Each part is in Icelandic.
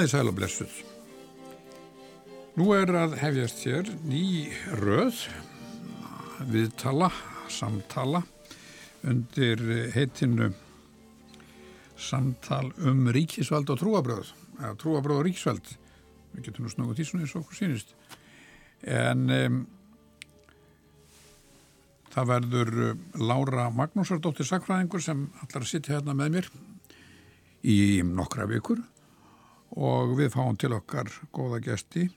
Komiði sæl og blessuð. Nú er að hefjast hér ný röð viðtala, samtala undir heitinu samtal um ríkisvald og trúabröð, eða trúabröð og ríkisvald. Við getum nú því svona eins og okkur sínist. En um, það verður Lára Magnúsardóttir Sakfræðingur sem allar sitja hérna með mér í nokkra vikur og við fáum til okkar góða gesti.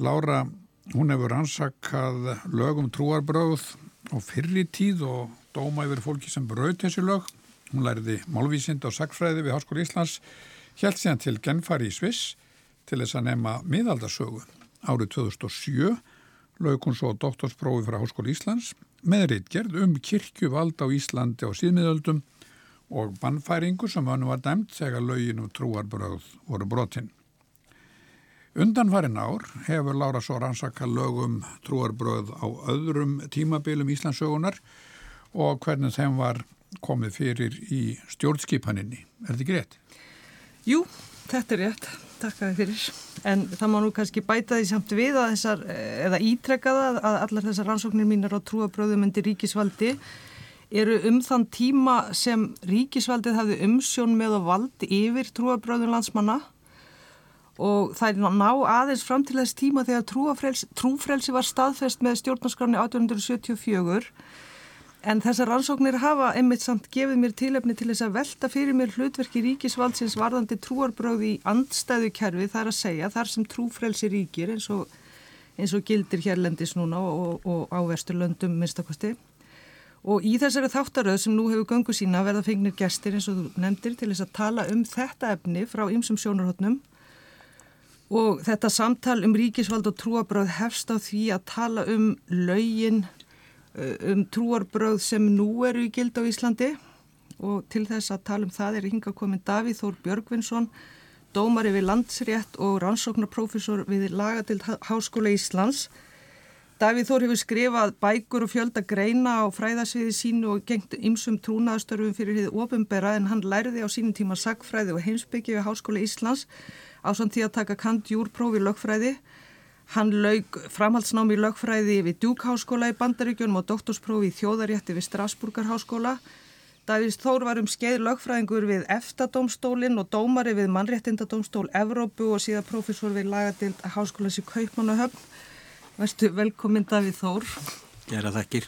Lára, hún hefur ansakað lögum trúarbröð á fyrri tíð og dóma yfir fólki sem bröð þessi lög. Hún læriði málvísind og sagfræði við Háskóli Íslands, held síðan til genfari í Sviss til þess að nefna miðaldarsögu. Árið 2007 lög hún svo doktorsprófi frá Háskóli Íslands með reitgerð um kirkjuvald á Íslandi á síðmiðöldum og bannfæringu sem hann var dæmt þegar lögin og trúarbröð voru brotinn. Undanfærin ár hefur Lára svo rannsaka lögum trúarbröð á öðrum tímabilum Íslandsögunar og hvernig þeim var komið fyrir í stjórnskipaninni. Er þetta rétt? Jú, þetta er rétt. Takk að þið fyrir. En það má nú kannski bæta því samt við að þessar, eða ítrekka það að allar þessar rannsóknir mínar á trúarbröðum undir ríkisvaldi eru um þann tíma sem ríkisvaldið hafði umsjón með og vald yfir trúabröðun landsmanna. Og það er ná aðeins fram til þess tíma þegar trúfrelsi var staðfest með stjórnarskráni 1874 en þessar rannsóknir hafa einmitt samt gefið mér tilefni til þess að velta fyrir mér hlutverki ríkisvaldsins varðandi trúarbröði í andstæðu kerfi þar að segja þar sem trúfrelsi ríkir eins og, eins og gildir hérlendis núna og, og á vesturlöndum minnstakosti Og í þessari þáttaröð sem nú hefur gangu sína verða fengnir gestir eins og þú nefndir til þess að tala um þetta efni frá ymsum sjónarhóttnum og þetta samtal um ríkisvald og trúarbröð hefst á því að tala um laugin, um trúarbröð sem nú eru í gild á Íslandi. Og til þess að tala um það er hinga komin Davíð Þór Björgvinsson, dómari við landsrétt og rannsóknarprofessor við Lagadild Háskóla Íslands Davíð Þór hefur skrifað bækur og fjölda greina á fræðasviði sínu og gengt ymsum trúnaðastörfum fyrir hið ofinbera en hann læriði á sínum tíma sagfræði og heimsbyggji við Háskóla Íslands á samt því að taka kandjúrprófi lögfræði. Hann laug framhaldsnámi lögfræði við Djúkháskóla í Bandaríkjunum og doktorsprófi í þjóðarétti við Strasburgarháskóla. Davíð Þór var um skeið lögfræðingur við EFTA-dómstólinn og dómari við mannréttindadómstól Evrópu og síðan profesor við lagadild Háskólas í Kaupmannahöfn. Verstu velkominn Davíð Þór. Gera þakkir.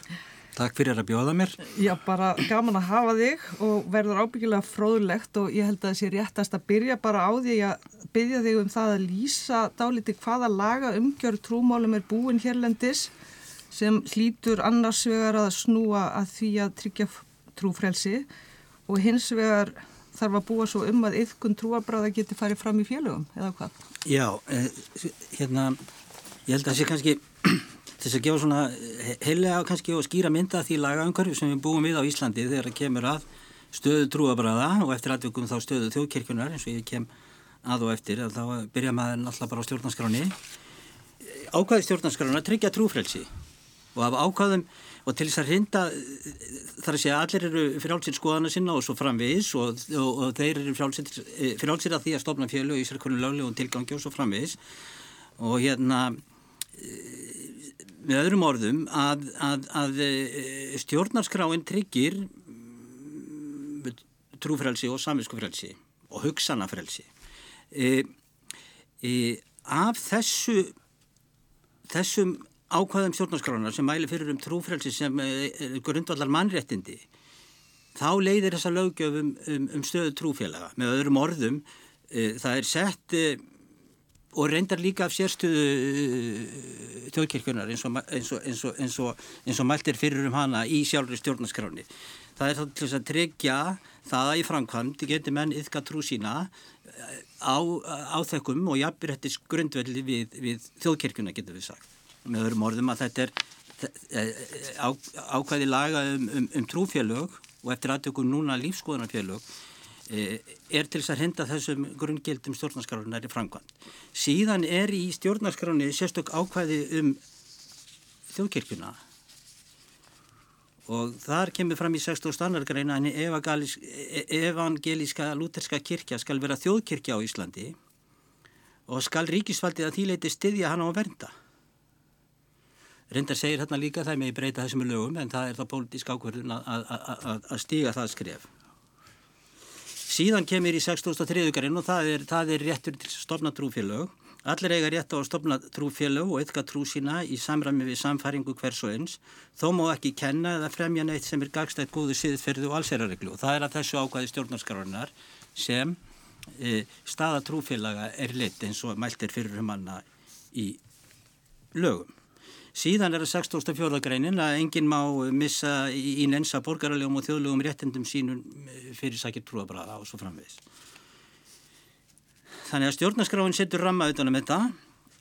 Takk fyrir að bjóða mér. Já, bara gaman að hafa þig og verður ábyggilega fróðulegt og ég held að það sé réttast að byrja bara á því að byggja þig um það að lýsa dáliti hvaða laga umgjör trúmálum er búin hérlendis sem hlýtur annars vegar að snúa að því að tryggja trúfrelsi og hins vegar þarf að búa svo um að yfkun trúabráða geti farið fram í félögum eða hvað? Já, eh, hérna Ég held að það sé kannski þess að gefa svona heilega kannski og skýra mynda því lagaumhverfi sem við búum við á Íslandi þegar það kemur að stöðu trúabræða og eftir aðvökum þá stöðu þjóðkirkjunar eins og ég kem að og eftir þá byrja maður alltaf bara á stjórnarskráni ákvæði stjórnarskrána tryggja trúfrelsi og af ákvæðum og til þess að hrinda þar að segja allir eru frjálsir skoðana sinna og svo framvegis og, og, og þeir eru frjálsir, frjálsir að því að stofna fjölu í sérkunni lögleg og tilgangi og svo framvegis. Og hérna með öðrum orðum að, að, að eh, stjórnarskráin tryggir mm, trúfrælsi og samvinskufrælsi og hugsanafrælsi e, e, af þessu þessum ákvæðum stjórnarskránar sem mæli fyrir um trúfrælsi sem e, grundvallar mannréttindi þá leiðir þessa lögjöfum um, um stöðu trúfélaga. Með öðrum orðum e, það er sett og reyndar líka af sérstöðu uh, þjóðkirkjunar eins og, og, og, og mæltir fyrir um hana í sjálfur stjórnarskráni. Það er þá til þess að tryggja það að í framkvæmt getur menn yfka trú sína uh, á, á þekkum og jafnbyrðettis grundvelli við, við þjóðkirkjuna getur við sagt. Með öðrum orðum að þetta er á, ákvæði laga um, um, um trúfélög og eftir aðtökum núna lífskoðanarfélög Eh, er til þess að henda þessum grungildum stjórnarskránar í framkvæmt. Síðan er í stjórnarskráni sérstök ákvæði um þjóðkirkuna og þar kemur fram í 16. annargrein að evangelíska lúterska kirkja skal vera þjóðkirkja á Íslandi og skal ríkisfaldið að þýleiti styðja hana á vernda. Reyndar segir hérna líka það með breyta þessum lögum en það er það pólitísk ákverðun að stíga það skref. Síðan kemur í 63. garinn og það er, það er réttur til stofna trúfélög. Allir eiga rétt á að stofna trúfélög og eitthvað trú sína í samræmi við samfæringu hvers og eins. Þó má ekki kenna eða fremja neitt sem er gagstætt góðu siðferðu og allserareglu. Og það er að þessu ákvæði stjórnarskarunar sem e, staða trúfélaga er lit eins og mælt er fyrir um hana í lögum. Síðan er það 64. greinin að enginn má missa í, nensa borgaralegum og þjóðlegum réttendum sínum fyrir sækir trúabræða og svo framvegis. Þannig að stjórnaskráin setur ramma utanum þetta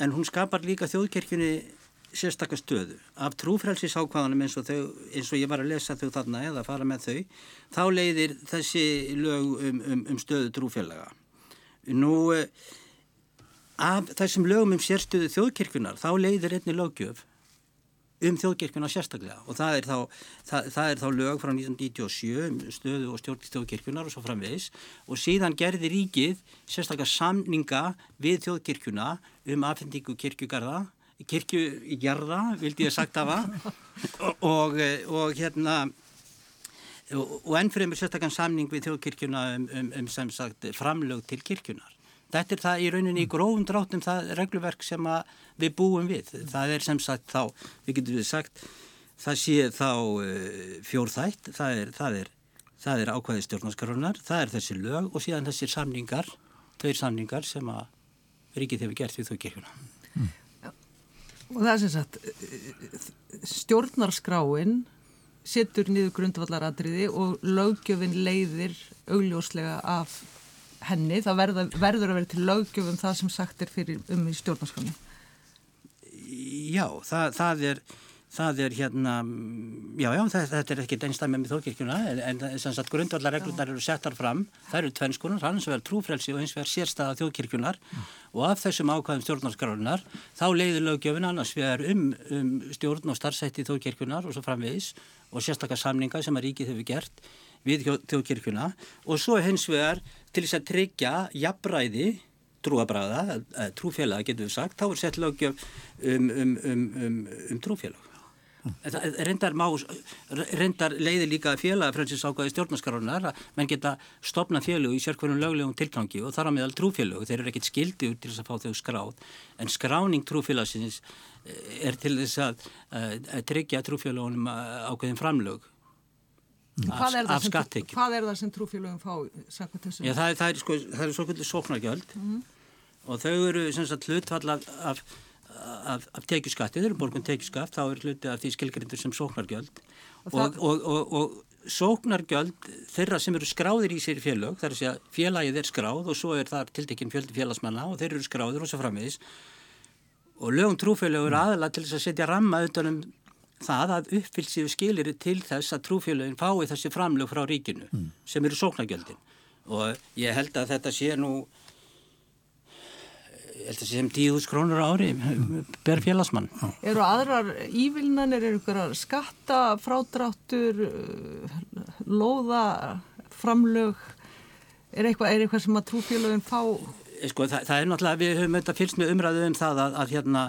en hún skapar líka þjóðkerkjunni sérstakar stöðu. Af trúfrælsisákvæðanum eins og, þau, eins og ég var að lesa þau þarna eða fara með þau, þá leiðir þessi lög um, um, um stöðu trúfélaga. Nú, af þessum lögum um sérstöðu þjóðkerkjunar, þá leiðir einni lögjöf um þjóðkirkuna sérstaklega. Og það er þá, það, það er þá lög frá 1997 um stöðu og stjórn þjóðkirkunar og svo framvegis. Og síðan gerði ríkið sérstaklega samninga við þjóðkirkuna um afhendingu kirkjugarða kirkjugarða, vildi ég sagt hafa. Og, og, og hérna og, og ennfremur sérstaklega samning við þjóðkirkuna um, um, um sem sagt framlög til kirkjunar Þetta er það í rauninni í grófum dráttum það regluverk sem við búum við. Það er sem sagt þá, við getum við sagt, það sé þá uh, fjórþætt, það er, það er, það er ákvæði stjórnarskarunar, það er þessi lög og síðan þessir samningar, tveir samningar sem að ríkið hefur gert við þau kirkuna. Mm. Og það er sem sagt, stjórnarskráin setur niður grundvallaradriði og löggjöfin leiðir augljóslega af henni, það verða, verður að vera til löggjöfum það sem sagt er fyrir um í stjórnarskónu. Já, það, það er það er hérna, já, já, þetta er ekkert einstæmi með þókirkjuna en þess að grundvallar reglurnar eru settar fram það eru tvennskonar, hans vegar trúfrelsi og eins vegar sérstaða þjóðkirkjunar mm. og af þessum ákvæðum stjórnarskarunar þá leiður löggjöfin annars vegar um, um stjórn og starfsætti þjóðkirkjunar og svo framvegis og sérstakar samninga sem að ríkið hefur gert við þjóðkirkjuna og svo hens vegar til þess að tryggja jafnræði trúabræða, trúfélag getur við sagt, þá er sett lögjöf um, um, um, um, um trúfélag. Reyndar, má, reyndar leiði líka félagafrönsis ákvæði stjórnarskarunar að menn geta stopna félög í sérkvörnum löglegum tilgangi og þar á meðal trúfélög, þeir eru ekkit skildi út til þess að fá þau skráð, en skráning trúfélagsins eh, er til þess að, að tryggja trúfélagunum eh, ákveðin framlög Hvað er, af skattekjum. Hvað er það sem trúfélögum fá? Já, það er, það er, sko, það er svo kvöldur sóknargjöld mm. og þau eru sem sagt hlutfall af, af, af, af tekjuskatti, þau eru borgun tekjuskatt, þá er hluti af því skilgrindur sem sóknargjöld og, og, og, og sóknargjöld þeirra sem eru skráðir í sér félög, þar er að segja félagið er skráð og svo er það tiltekinn fjöldi félagsmanna og þeir eru skráðir og svo framvegis og lögum trúfélög eru aðala til þess að setja ramma utanum það að uppfylgsíðu skilir til þess að trúfélagin fái þessi framlög frá ríkinu mm. sem eru sóknagjöldin og ég held að þetta sé nú ég held að sé sem 10.000 krónur ári ber félagsmann. Eru aðrar ívilnanir, eru ykkur skatta, frádráttur loða framlög er eitthvað, er eitthvað sem að trúfélagin fá? Sko það, það er náttúrulega, við höfum auðvitað fylgst með umræðu um það að, að hérna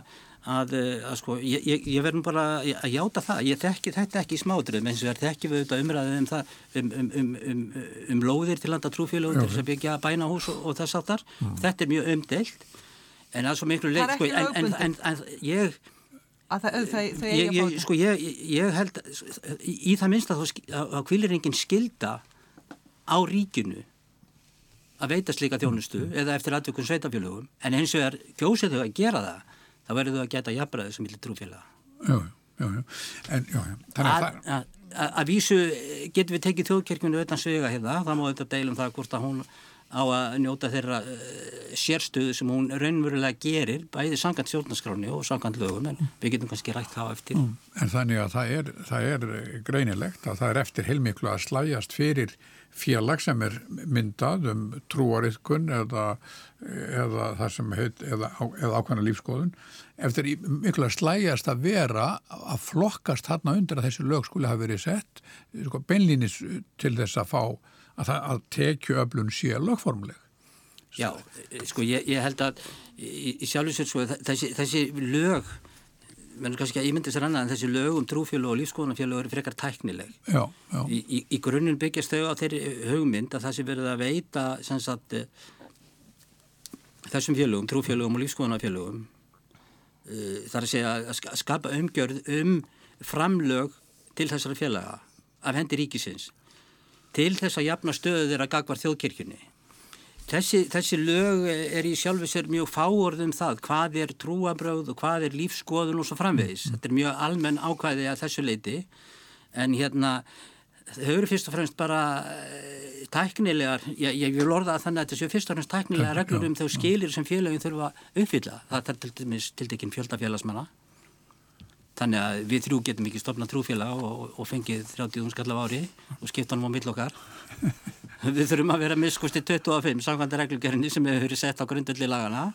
að, eh, að sko, ég, ég, ég verðum bara að játa það, ég þekki þetta ekki í smádröðum eins og er þekki við auðvitað umræðið um það um, um, um, um lóðir til landa þess að byggja bænahús og, og þess aftar, þetta er mjög umdelt en að svo miklu leik sko, en, en, en, en ég Það, það, það ég, ég, sko, ég, ég held í, það minnst að þá kvilir engin skilda á ríkinu að veita slíka þjónustu mm. eða eftir aðtökun sveitafélögum en eins og er kjósið þau að gera það þá verður þú að geta jafnbræðið sem vilja trúfélaga. Já, já, já. En, já, já. Að, að, að vísu getur við tekið þjóðkirkjunu utan svega hérna, það má þetta deilum það hvort að hún á að njóta þeirra uh, sérstöðu sem hún raunverulega gerir bæði sangant stjórnarskráni og sangant lögum en við getum kannski rætt það eftir. Mm. En þannig að það er, það er greinilegt að það er eftir heilmiklu að slæjast fyrir félag sem er myndað um trúariðkun eða, eða það sem heit, eða, eða ákvæmna lífskoðun eftir miklu að slæjast að vera að flokkast þarna undir að þessi lög skuli hafa verið sett sko, beinlýnis til þess að fá að, að tekju öflun sé lögformleg. Já, sko ég, ég held að í, í sjálfsveit sko þessi, þessi lög menn kannski að ímyndi sér annað en þessi lög um trúfjölu og lífskoðunarfjölu eru frekar tæknileg. Já, já. Í, í, í grunninn byggjast þau á þeirri hugmynd að það sé verið að veita sagt, þessum fjölugum, trúfjölugum og lífskoðunarfjölugum uh, þar að segja að skapa umgjörð um framlög til þessara fjölaga af hendi ríkisins til þess að jafna stöðu þeirra gagvar þjóðkirkjunni. Þessi, þessi lög er í sjálfu sér mjög fáorðum það hvað er trúabröð og hvað er lífskoðun og svo framvegis. Mm. Þetta er mjög almenn ákvæði að þessu leiti en hérna þau eru fyrst og fremst bara uh, tæknilegar, ég, ég vil orða að þannig að þessu fyrst og fremst tæknilegar reglur um þau skilir sem félagin þurfa að uppfylla. Það er til dæmis til dækinn fjöldafélagsmanna Þannig að við þrjú getum ekki stopnað trúfélag og, og fengið 30 skall af ári og skipta hann á mill okkar. við þurfum að vera miskusti 25 samkvæmda reglugerinni sem hefur verið sett á grundöldi lagana.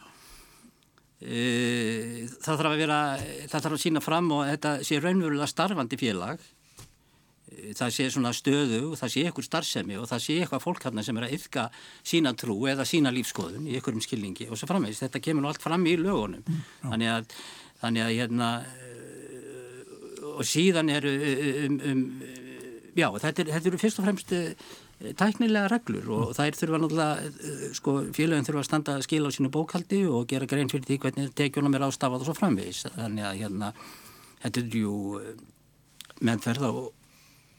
E, það þarf að vera, það þarf að sína fram og þetta sé raunverulega starfandi félag. E, það sé svona stöðu og það sé ykkur starfsemi og það sé eitthvað fólk hérna sem er að yfka sína trú eða sína lífskoðun í ykkurum skilningi og svo framvegis. Þetta kemur nú allt fram í lögunum. Mm, þannig að, þannig að hérna og síðan eru um, um, já, þetta, er, þetta eru fyrst og fremst tæknilega reglur og þær þurfa náttúrulega, sko, félagin þurfa að standa að skila á sínu bókaldi og gera grein fyrir því hvernig tekjunum er ástafað og svo framvegis. Þannig að hérna, þetta er jú meðferð á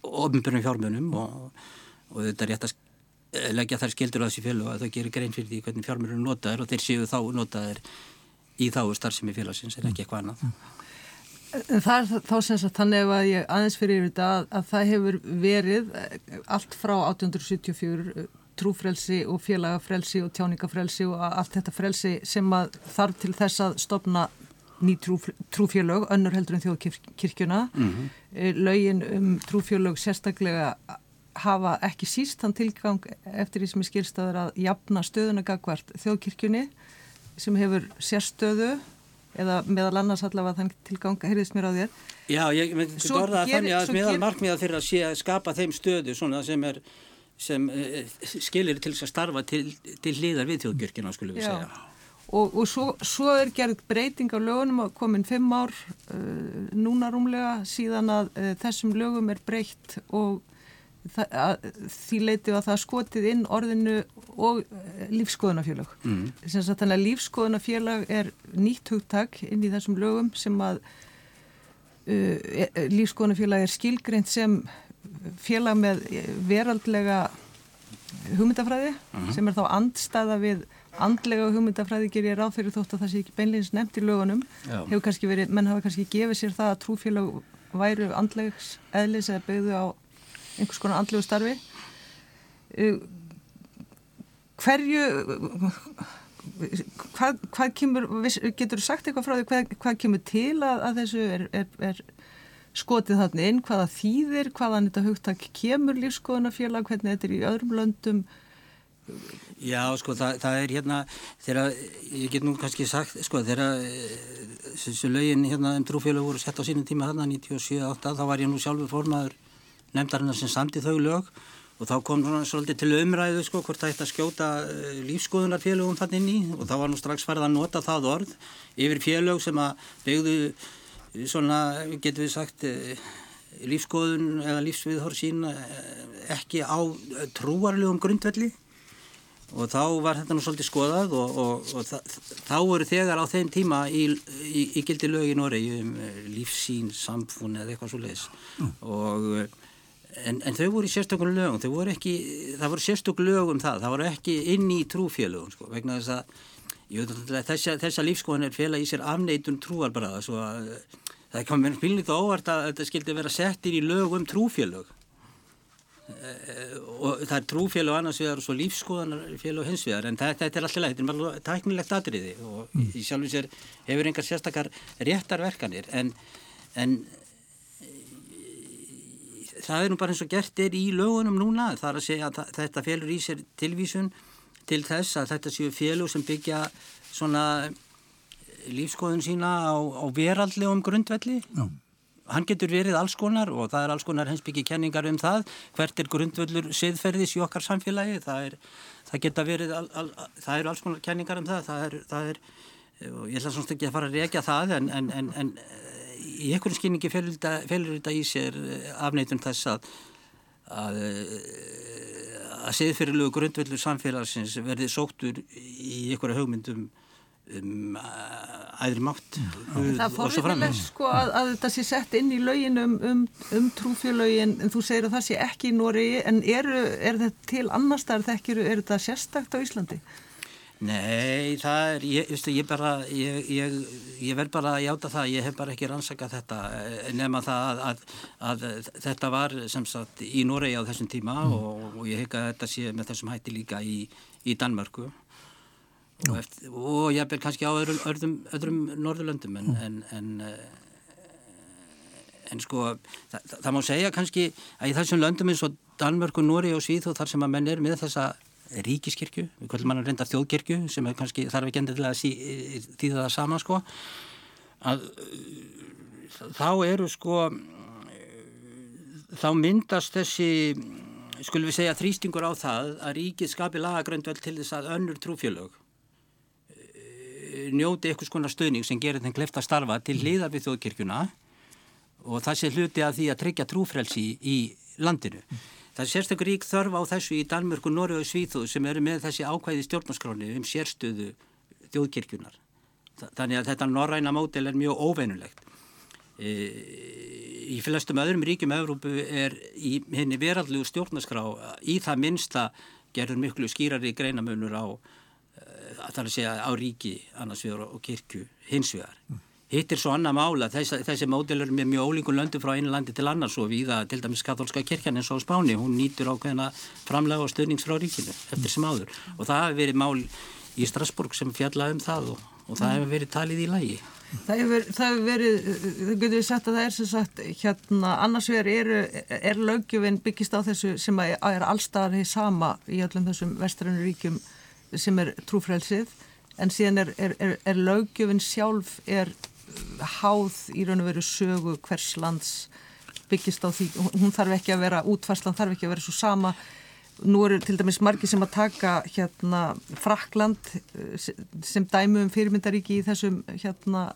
ofnbjörnum fjármunum og, og þetta er rétt að leggja þær skildur á þessi félag að það gerir grein fyrir því hvernig fjármunum notaður og þeir séu þá notaður í þá starfsemi félagsins en ekki eitthvað annað Það er þá sem sagt þannig að ég aðeins fyrir þetta að, að það hefur verið eh, allt frá 1874 eh, trúfrelsi og félagafrelsi og tjáningafrelsi og allt þetta frelsi sem að þarf til þess að stopna ný trú, trúfélög, önnur heldur en þjóðkirkjuna. Mm -hmm. Laugin um trúfélög sérstaklega hafa ekki síst hann tilgang eftir því sem er skilstaður að jafna stöðunagagvart þjóðkirkjunni sem hefur sérstöðu eða meðal annars allavega þann tilgang heyrðist mér á þér Já, ég myndi orða að þannig að meðal markmiða fyrir að sé að skapa þeim stöðu svona sem er sem uh, skilir til að starfa til, til hlýðar við þjóðgjörkina skulum við Já. segja Og, og svo, svo er gerð breyting á lögunum að komin fimm ár uh, núna rúmlega síðan að uh, þessum lögum er breytt og því leiti að það skotið inn orðinu og eh, lífskoðunafélag mm. þannig að lífskoðunafélag er nýtt hugtak inn í þessum lögum sem að uh, lífskoðunafélag er skilgreint sem félag með veraldlega hugmyndafræði mhm. -huh. sem er þá andstaða við andlega hugmyndafræði ger ég ráð fyrir þótt að það sé ekki beinleins nefnt í lögunum hefur kannski verið, menn hafa kannski gefið sér það að trúfélag væru andlegs eðlis eða byggðu á einhvers konar andlegu starfi. Uh, hverju hvað, hvað kemur getur þú sagt eitthvað frá því hvað, hvað kemur til að, að þessu er, er, er skotið þarna inn, hvaða þýðir hvaðan þetta hugtak kemur lífskoðunafélag, hvernig þetta er í öðrum löndum? Já, sko, það, það er hérna þegar, ég get nú kannski sagt sko, þegar þessu lögin hérna um trúfélag voru sett á sínum tíma þarna 97-8, þá var ég nú sjálfur formaður nefndarinnar sem samti þau lög og þá kom svona svolítið til umræðu sko hvort það ætti að skjóta eh, lífskoðunarfélögum þann inn í og þá var nú strax farið að nota það orð yfir félög sem að byggðu eh, svona, getur við sagt eh, lífskoðun eða lífsviðhór sín ekki á trúarlegum grundvelli og þá var þetta nú svolítið skoðað og, og, og það, þá voru þegar á þeim tíma í, í, í gildi lög í Noregi um lífsín, samfunni eða eitthvað svo leiðis mm. og En, en þau voru í sérstökum lögum, voru ekki, það voru sérstök lögum það, það voru ekki inn í trúfélögum sko, vegna þess að þessa, þessa lífskoðanir fela í sér afneitun trúarbaraða svo að það kom mér spilnit og óvart að þetta skildi vera settir í lögum trúfélög. Eh, og það er trúfélag annars vegar og svo lífskoðanarfélag hins vegar en þetta, þetta er alltaf leið, þetta er bara tæknilegt atriði og mm. í sjálfum sér hefur engar sérstakar réttarverkanir en, en það er nú bara eins og gert er í lögunum núna, það er að segja að þetta félur í sér tilvísun til þess að þetta séu félug sem byggja svona lífskoðun sína á, á veraldlegum grundvelli. Já. Hann getur verið alls konar og það er alls konar hensbyggi kenningar um það hvert er grundvöldur siðferðis í okkar samfélagi það, er, það geta verið al, al, það eru alls konar kenningar um það það er, það er og ég ætla svona ekki að fara að reykja það en, en, en, en í einhvern skynningi felur þetta í sér eh, afneitun þess að að, að siðferðilegu grundvöldur samfélagsins verði sóttur í einhverja hugmyndum um æðri mátt. Það fórriðileg sko að, að þetta sé sett inn í lögin um, um, um trúfjölögin en þú segir að það sé ekki í Nóri en eru, er þetta til annars þar þekkir, er þetta sérstakt á Íslandi? Nei, það er, ég, veistu, ég bara, ég, ég, ég verð bara að játa það, ég hef bara ekki rannsakað þetta eh, nema það að, að, að þetta var sem sagt í Noregi á þessum tíma mm. og, og ég hef ekki að þetta sé með þessum hætti líka í, í Danmörku. Og, eftir, og ég ber kannski á öðrum, öðrum, öðrum Norðurlöndum en, en, en, eh, en sko það, það, má segja kannski að í þessum löndum eins og Danmörk og Nóri og Svíð og þar sem að menn er með þessa ríkiskirkju, við kvöldum mann að reynda þjóðkirkju sem er kannski þarf ekki endur til að sí, þýða það sama sko að þá eru sko þá myndast þessi skulum við segja þrýstingur á það að ríkið skapi lagagröndvel til þess að önnur trúfjölög njóti eitthvað svona stöðning sem gerir þenn kleft að starfa til liðar við þjóðkirkjuna og það sé hluti að því að tryggja trúfrelsi í landinu. Það er sérstaklega rík þörf á þessu í Danmörku, Norri og Svíþóð sem eru með þessi ákvæði stjórnarskráni um sérstöðu þjóðkirkjunar. Þannig að þetta norræna mótel er mjög óveinulegt. E, í flestum öðrum ríkjum Európu er í henni veraldlegu stjórnarskrá í það minsta gerður miklu skýrari greinamunur á er að segja á ríki annars vegar og kirkju hins vegar. Mm. Hitt er svo annað mála, þessi, þessi módel er með mjög ólíkun löndu frá einu landi til annars og við að til dæmis katholska kirkjan eins og Spáni, hún nýtur ákveðina framlega og stöðnings frá ríkinu eftir sem áður og það hefur verið mál í Strasburg sem fjallað um það og, og það hefur verið talið í lægi. Það hefur, það verið, þau getur við sagt að það er sem sagt, hérna, annars vegar er lögjöfinn byggist á þessu sem er allstaðar því sama í öllum þessum vestrannu ríkjum sem er trúfrælsið en síðan er, er, er, er lögjöfin sjálf er háð í raun og veru sögu hvers lands byggist á því, hún þarf ekki að vera útfarslan þarf ekki að vera svo sama. Nú eru til dæmis margi sem að taka hérna Frakland eh, sem dæmu um fyrirmyndaríki í þessum hérna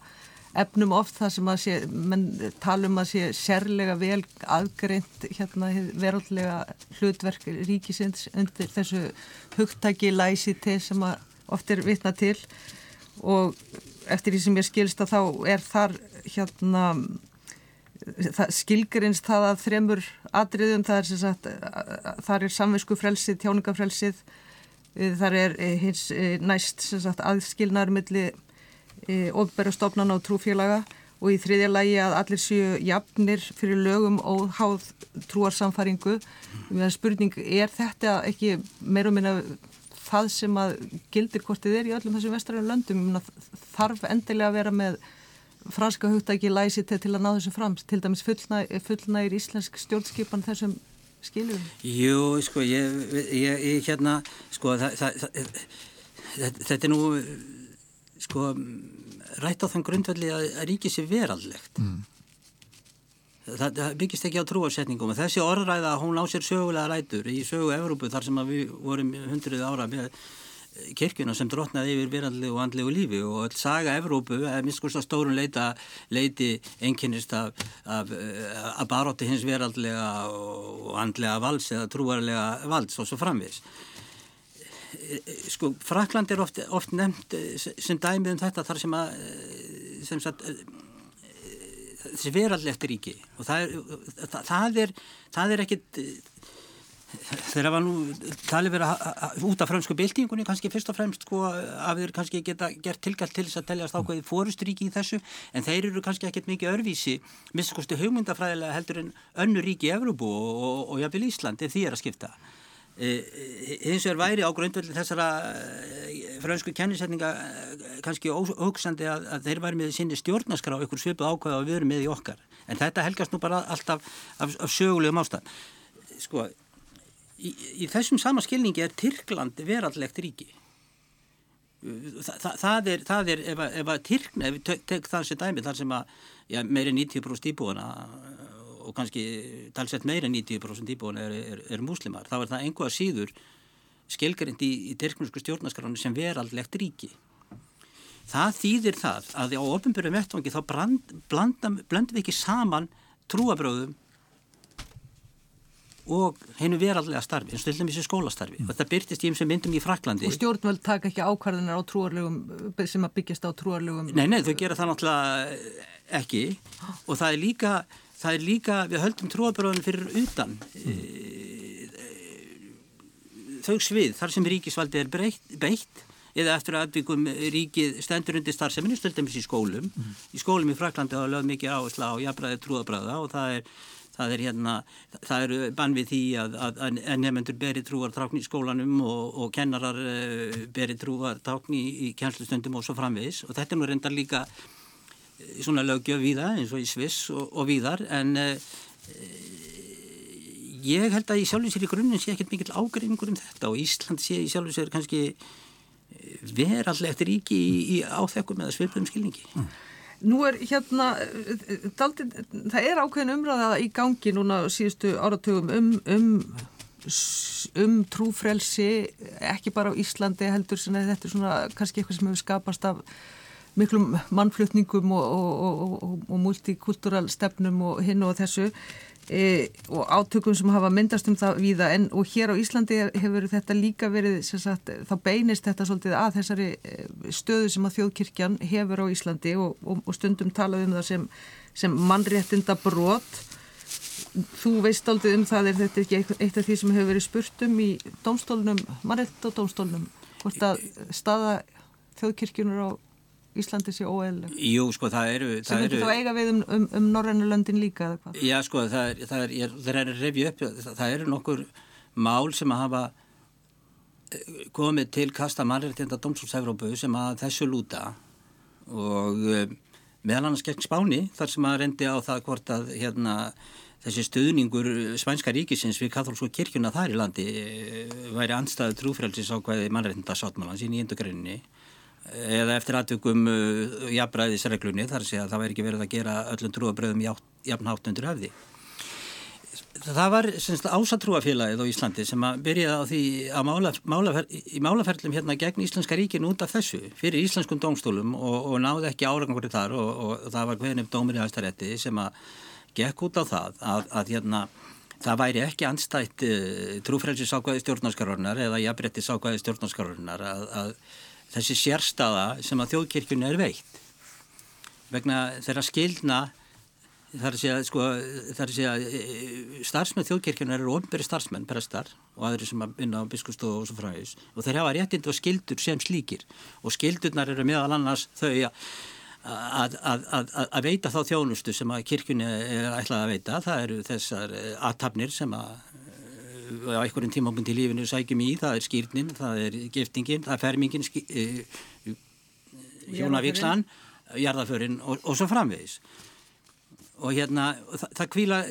efnum oft það sem að sé, menn talum að sé sérlega vel aðgreint hérna verðarlega hlutverk ríkisins undir þessu hugtaki læsiti sem að oft er vitna til og eftir því sem ég skilst að þá er þar hérna skilgrinst það að þremur atriðum, það er sem sagt þar er samvinsku frelsið, tjáningafrelsið þar er hins næst sem sagt aðskilnaður milli ofberðastofnana og trúfélaga og í þriðja lægi að allir séu jafnir fyrir lögum og háð trúarsamfaringu. Spurning, er þetta ekki meira og minna það sem að gildir hvort þið er í öllum þessum vestræðinu löndum? Þarf endilega að vera með franska hugtæki læsi til að ná þessu fram? Til dæmis fullnægir fullnæ íslensk stjórnskipan þessum skiljum? Jú, sko, ég, ég, ég hérna, sko, það, það, það, þetta er nú sko rætt á þann grundvelli að, að ríkið sé veraldlegt mm. Það, það byggist ekki á trúarsetningum. Og þessi orðræða hún á sér sögulega rætur í sögu Evrópu þar sem við vorum hundruð ára með kirkuna sem drotnaði yfir verandlegu og andlegu lífi og all saga Evrópu, eða minnskust að stórun leita, leiti einkennist af, af, af barótti hins veraldlega og andlega valds eða trúarlega valds og svo framvis sko Frakland er oft, oft nefnt eh, sem dæmið um þetta þar sem að eh, sem sagt eh, þessi verallegt ríki. Og það er það er, það er ekkit þeirra var nú talið verið út af fransku byltingunni kannski fyrst og fremst sko að þeir kannski geta gert tilgall til þess að teljast ákveðið fórusturíki í þessu en þeir eru kannski ekkert mikið örvísi misskostu hugmyndafræðilega heldur en önnu ríki í Evrópu og, og, og jáfnvel Íslandi því er að skipta e, e eins og er væri á grundvelli þessara e, fransku kennisetninga kannski óhugsandi að, að þeir væri með sinni stjórnaskra á ykkur svipu ákveða og við erum með í okkar. En þetta helgast nú bara alltaf af, af sögulegum ástæðan sko í, í þessum sama skilningi er Tyrkland verallegt ríki. Þa, það, það er, það er ef að, Tyrkna, ef við tek, tek það sem dæmi þar sem að ja, meiri 90% íbúana og kannski talsett meiri 90% íbúana er, er, er muslimar, þá er það einhvað síður skilgarind í, í Tyrknusku stjórnarskránu sem verallegt ríki. Það þýðir það að á ofinbjörðum vettvangi þá blöndum við ekki saman trúabröðum og hennu verallega starfi, eins og til dæmis í skólastarfi. Mm. og þetta byrtist í og myndum í Fraklandi Og stjórnvöld taka ekki ákvarðunar á trúarlegum sem að byggjast á trúarlegum Nei, nei, þau gera það náttúrulega ekki. Og það er líka, það er líka við höldum trúarbröðun fyrir utan mm. þau svið þar sem ríkisvaldi er breytt, beitt eða eftir að atbyggum ríkið stendur undir starfseminu, stöldumins í skólum mm. í skólum í Fraklandi hafa lögð mikið áhersla á jafnbræði trúarbröða og það er það er hérna, það eru bann við því að, að, að nefnendur beri trúar tákn í skólanum og, og kennarar uh, beri trúar tákn í, kjænslustundum og svo framvegis og þetta er nú reyndar líka eh, svona lögjöf víða eins og í Sviss og, og víðar en uh, ég held að í í grunninn sé ekkert mikill ágreifingur um þetta og Ísland sé í sjálfum sér kannski verallegt ríki í, í áþekkum eða svipum skilningi. Mm. Nú er hérna, daldi, það er ákveðin umræða í gangi núna síðustu áratugum um, um, um trúfrelsi, ekki bara á Íslandi heldur, þetta er svona kannski eitthvað sem hefur skapast af miklum mannflutningum og, og, og, og multikultúral stefnum og hinn og þessu e, og átökum sem hafa myndast um það víða. En og hér á Íslandi hefur þetta líka verið sagt, þá beinist þetta svolítið að þessari e, stöðu sem að þjóðkirkjan hefur á Íslandi og, og, og stundum talað um það sem, sem mannréttinda brot þú veist aldrei um það er þetta ekki eitt af því sem hefur verið spurtum í domstólunum, mannréttinda domstólunum hvort að staða þjóðkirkjunur á Íslandi sé óeðleg? Jú, sko, það eru... Sem ekki þá eiga við um, um, um Norrænu löndin líka eða hvað? Já, sko, það er, það er, það er revju upp, það eru nokkur mál sem að hafa eh, komið til kasta mannreitinda Dómsfólksevrópu sem að þessu lúta og eh, meðal annars gegn Spáni þar sem að rendi á það hvort að hérna þessi stuðningur Svænska ríkisins við katholsku kirkjuna þar í landi eh, væri anstæðu trúfrælsis á hvaði mannreitinda sáttmálans í nýjendugrinni eða eftir aðtökum uh, jafnbræðisreglunni þar sé að það væri ekki verið að gera öllum trúabröðum jafn háttundur hefði. Það var ásatrúafélagið á Íslandi sem að byrjaði á því að mála, málafer, í málaferlum hérna gegn Íslenska ríkin út af þessu fyrir íslenskum dómstólum og, og náði ekki árangur þar og, og, það var hvernig dómur í hæstarétti sem að gekk út á það að, að hérna það væri ekki anstætt uh, trúfrælsisákvæði stjórnarskarunar eða jafnbrettisákvæði stjórnarskarunar að, að þessi sérstaða sem að þjóðkirkjunni er veitt. Vegna þeirra skildna þar sé að, sko, að e, starfsmenn þjóðkirkjunni eru ofnberi starfsmenn, prestar og aðri sem að vinna á biskustofu og svo fræðis og þeir hafa réttind og skildur sem slíkir. Og skildurnar eru meðal annars þau að, að, að veita þá þjónustu sem að kirkjunni er ætlað að veita, það eru þessar e, aðtapnir sem að á einhverjum tímapunkt í lífinu sækjum í, það er skýrnin, það er giftingin, það er fermingin, e, hjónavíkslan, jarðaförin og, og svo framvegis. Og hérna, það, það kvíla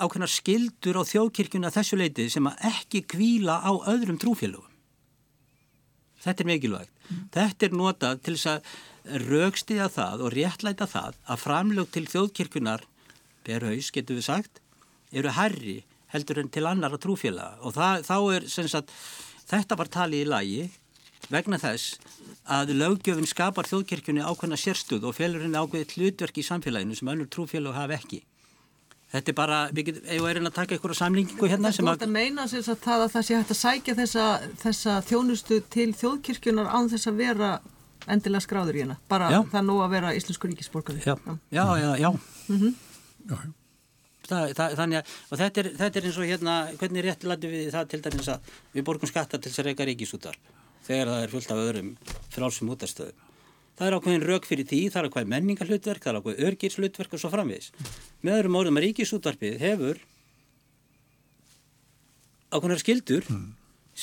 ákveðna skildur á þjóðkirkjuna þessu leitið sem að ekki kvíla á öðrum trúfélögum. Þetta er mikilvægt. Mm. Þetta er notað til þess að raukstiða það og réttlæta það að framlög til þjóðkirkjunar, per haus getur við sagt, eru herri heldur en til annara trúfélaga og það, þá er sagt, þetta var talið í lagi vegna þess að löggjöfun skapar þjóðkirkjunni ákveðna sérstuð og felur henni ákveðið hlutverk í samfélaginu sem önnur trúfélag hafa ekki. Þetta er bara, við erum að taka einhverja samlingu hérna sem að... Þetta meina sér að það að það sé hægt að sækja þessa, þessa þjónustu til þjóðkirkjunar án þess að vera endilega skráður í hérna. Bara já. það nú að vera íslensku ríkisborgari. Já, já, já, já. Mm -hmm. Það, það, þannig að, þetta er, þetta er eins og hérna, hvernig rétt lætu við það til dæmis að við borgum skatta til þess að reyka ríkisútvarp þegar það er fullt af öðrum frálsum útastöðum. Það er ákveðin rauk fyrir tí, það er ákveðin menningarhlutverk, það er ákveðin örgirslutverk og svo framvegis. Með öðrum orðum að ríkisútvarpið hefur ákveðinar skildur mm.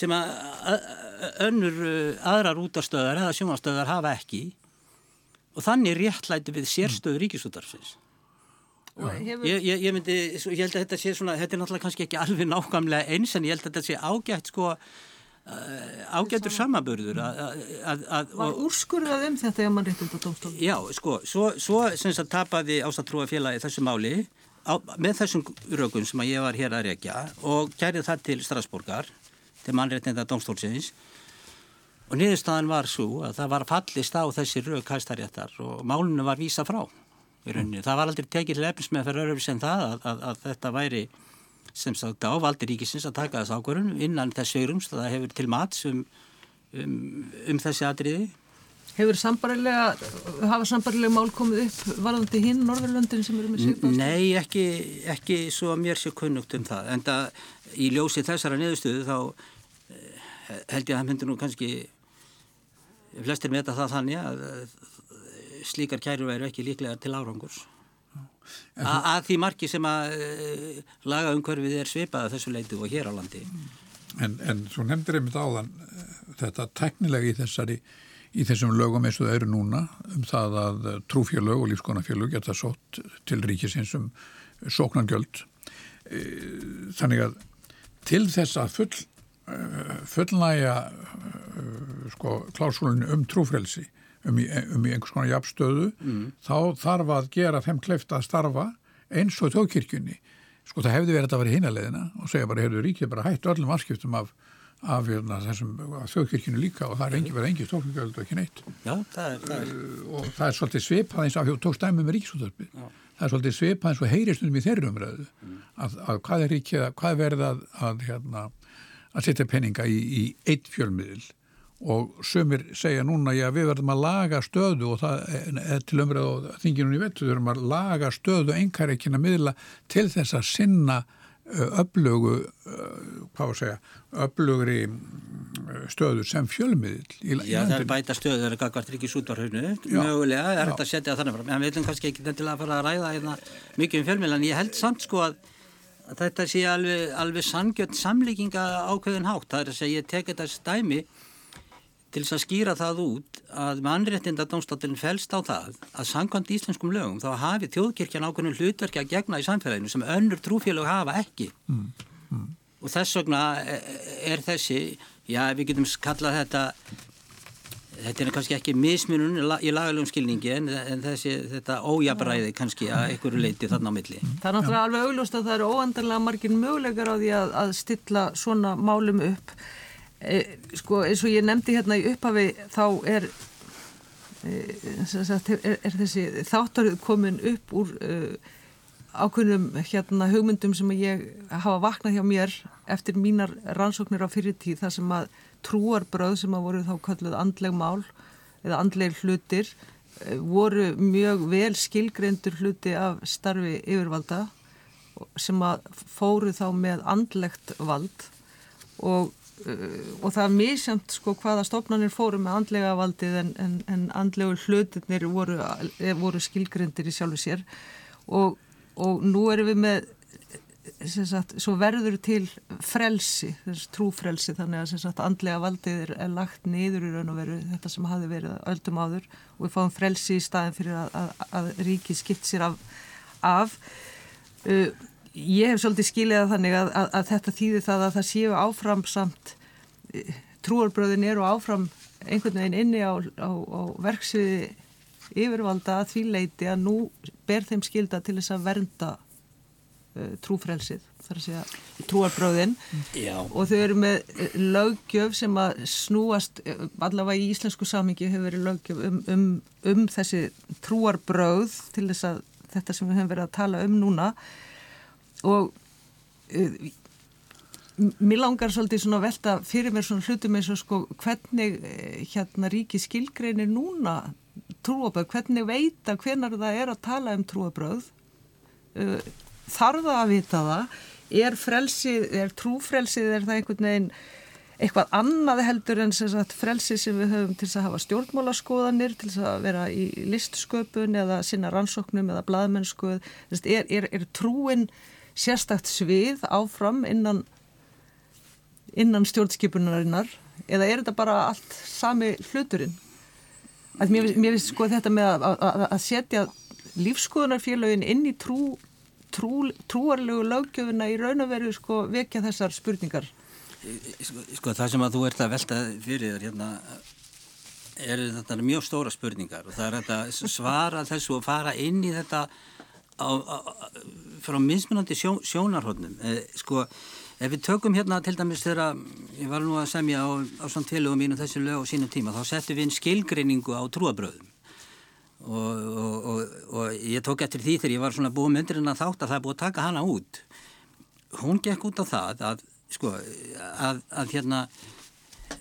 sem að önnur aðrar útastöðar eða sjónastöðar hafa ekki og þannig réttlæti við sérstöðu ríkisútvarpsins. Hefur... Ég, ég, ég myndi, ég held að þetta sé svona, þetta er náttúrulega kannski ekki alveg nákvæmlega eins en ég held að þetta sé ágætt sko, uh, ágættur samaburður Var úrskurðað um þetta ef mann réttum þetta dómstofn? Já, sko, svo, svo sem það tapaði ástatrúa félagi þessu máli á, með þessum rögun sem að ég var hér að rekja og kærið það til Strasburgar til mannréttinda dómstólsins og niðurstaðan var svo að það var fallist á þessi rög hæstaréttar og málunum var vísa frá í rauninni. Það var aldrei tekið til efnis með fyrir öðru sem það að, að, að þetta væri sem sagt ávaldi ríkisins að taka þess ákvörðun innan þess sögrums það hefur til mats um, um, um þessi atriði. Hefur sambarilega, hafa sambarilega mál komið upp varðandi hinn Norðurlöndin sem eru með sig? Nei, ekki, ekki svo mér sé kunnugt um það. En það í ljósi þessara neðustuðu þá eh, held ég að það myndir nú kannski flestir með þetta það þannig að slíkar kæru væru ekki líklega til árangurs. Að því marki sem að uh, laga umhverfið er svipað þessu leitu og hér á landi. En, en svo nefndir einmitt áðan uh, þetta teknilega í þessari í þessum lögum eins og það eru núna um það að trúfjölög og lífskonarfjölög geta sótt til ríkisins um sóknargjöld. Þannig að til þess að full fullnæja sko klásúlunni um trúfrelsi um í, um í einhvers konar jafnstöðu mm. þá þarf að gera þeim kleift að starfa eins og þjóðkirkjunni sko það hefði verið að vera hínaleðina og segja bara, hefur ríkið bara hættu öllum afskiptum af, af hérna, þessum þjóðkirkjunni líka og það er engi verið engi stórkirkjöld og ekki neitt Já, það er, það er. Uh, og það er svolítið svipað eins af tók stæmi með ríkisúðarpi það er svolítið svipað eins og heyristundum í þeirri umræðu mm. að, að hvað er ríkið, hvað verið að, að, hérna, að setja peninga í, í eitt fjölmiðil og sömur segja núna já við verðum að laga stöðu og það er til umræðu og þinginunni vettu við verðum að laga stöðu engareikina miðla til þess að sinna öflugu hvað var að segja öflugri stöðu sem fjölmiðl í, Já það er bæta stöðu það er gagvart ríkis útvarhunu mögulega er þetta að setja þannig fram. En við viljum kannski ekki til að fara að ræða hérna, mikið um fjölmiðl en ég held samt sko að að þetta sé alveg, alveg sangjönd samlíkinga ákveðin hátt. Það er að segja ég tek þetta stæmi til þess að skýra það út að mannréttinda dómstátturinn fælst á það að sangkvæmt íslenskum lögum þá hafi þjóðkirkjan ákveðinu hlutverki að gegna í samfélaginu sem önnur trúfélög hafa ekki mm, mm. og þess vegna er þessi, já við getum kallað þetta þetta er kannski ekki mismunum í lagalegum skilningi en, en þessi, þetta ójabræði kannski að einhverju leiti þarna á milli. Það er náttúrulega alveg augljóst að það eru óandarlega margir mögulegar á því að, að stilla svona málum upp E, sko eins og ég nefndi hérna í upphafi þá er, e, sagt, er, er þessi þáttaröð komin upp úr e, ákveðnum hérna hugmyndum sem ég hafa vaknað hjá mér eftir mínar rannsóknir á fyrirtíð þar sem að trúarbröð sem að voru þá kalluð andleg mál eða andleg hlutir voru mjög vel skilgreindur hluti af starfi yfirvalda sem að fóru þá með andlegt vald og Uh, og það er mísjönd sko hvaða stofnanir fóru með andlega valdið en, en, en andlegu hlutinir voru, eh, voru skilgrindir í sjálfu sér og, og nú erum við með sagt, svo verður til frelsi, þess trúfrelsi þannig að sagt, andlega valdið er, er lagt niður í raun og veru þetta sem hafi verið öldum áður og við fáum frelsi í staðin fyrir að, að, að ríki skipt sér af, af. Uh, ég hef svolítið skiljaða þannig að, að, að þetta þýðir það að það séu áfram samt eh, trúarbröðin eru áfram einhvern veginn inni á, á, á verksviði yfirvalda að því leiti að nú ber þeim skilda til þess að vernda uh, trúfrelsið þar að segja trúarbröðin Já. og þau eru með eh, lögjöf sem að snúast allavega í íslensku samingi hefur verið lögjöf um, um, um þessi trúarbröð til þess að þetta sem við hefum verið að tala um núna og uh, mér langar svolítið svona velta fyrir mér svona hlutum eins og sko hvernig uh, hérna ríki skilgreinir núna trúabröð, hvernig veita hvernar það er að tala um trúabröð uh, þarf það að vita það? Er frelsið, er trúfrelsið, er það einhvern veginn eitthvað annað heldur en sagt, frelsið sem við höfum til að hafa stjórnmálaskoðanir, til að vera í listsköpun eða sinna rannsóknum eða bladmennsku, er, er, er trúin sérstakt svið áfram innan, innan stjórnskipunarinnar eða er þetta bara allt sami hluturinn? Að mér, finnst sko þetta með að, að, að setja lífskoðunarfélagin inn í trú, trú, trúarlegu lögjöfuna í raun og veru sko vekja þessar spurningar Sko, sko það sem að þú ert að velta fyrir þér hérna er þetta mjög stóra spurningar og það er þetta svara þessu og fara inn í þetta á, á, frá mismunandi sjó, sjónarhóttnum eh, sko ef við tökum hérna til dæmis þegar ég var nú að semja á, á svona tilögum mínu þessu lög og sínum tíma þá settum við inn skilgreiningu á trúabröðum og, og, og, og ég tók eftir því þegar ég var svona búið myndurinn að þátt að það er búið að taka hana út hún gekk út á það að sko, að, að hérna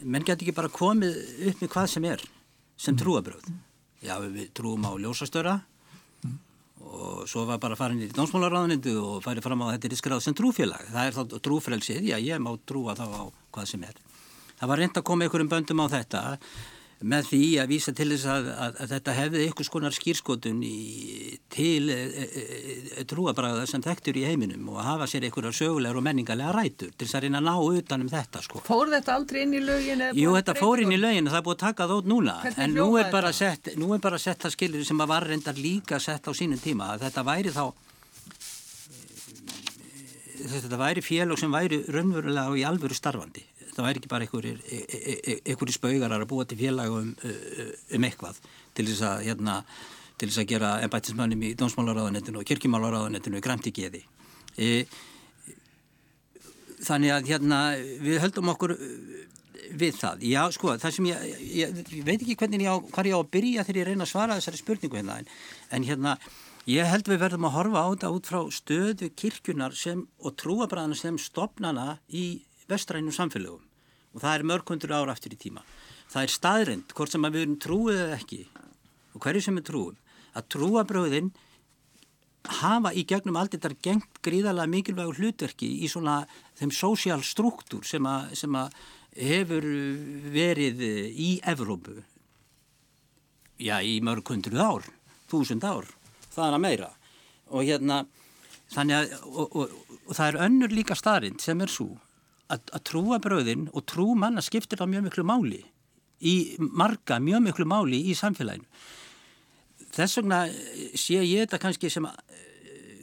menn getur ekki bara komið upp með hvað sem er sem mm. trúabröð já, við trúum á ljósastöra. Og svo var bara farin í dómsmálaráðanindu og færið fram á þetta er skráð sem trúfélag, það er þá trúfrelsið. Já, ég má trúa þá á hvað sem er. Það var reynd að koma einhverjum böndum á þetta með því að vísa til þess að, að, að þetta hefði einhvers konar skýrskotun í, til e, e, e, trúabræða sem þekktur í heiminum og hafa sér einhverjar sögulegar og menningarlega rætur til þess að reyna að ná utanum þetta sko. Fór þetta aldrei inn í lögin? Jú, þetta fór inn í lögin og það er búið að taka út núna Hvernig en nú er, sett, nú er bara sett það skilir sem að var reyndar líka sett á sínum tíma að þetta væri þá þetta væri félag sem væri raunverulega og í alvöru starfandi það væri ekki bara einhverjir, e, e, e, spaugarar að búa til félagum um eitthvað til þess að, hérna, til þess að gera ennbættismannum í dómsmálaráðanettinu og kirkjumálaráðanettinu græmt í geði. E, þannig að hérna, við höldum okkur við það. Já, sko, það sem ég, ég, ég veit ekki hvernig ég á, hvað ég á að byrja þegar ég reyna að svara þessari spurningu hérna, en, en hérna, ég held við verðum að horfa á þetta út frá stöðu kirkjunar sem, og trúabræðana sem stopnana í vestrænum samfélögum og það er mörg hundur ára aftur í tíma. Það er staðrind, hvort sem við erum trúið eða ekki og hverju sem við trúum, að trúabröðin hafa í gegnum allt þetta gengt gríðarlega mikilvægur hlutverki í svona þeim sósjál struktúr sem að, hefur verið í Evrópu já, í mörg hundruð ár, þúsund ár, það er að meira og hérna þannig að og, og, og það er önnur líka staðrind sem er svo að, trúa bröðin og trú manna skiptir það mjög miklu máli í marga mjög miklu máli í samfélaginu. Þess vegna sé ég þetta kannski sem að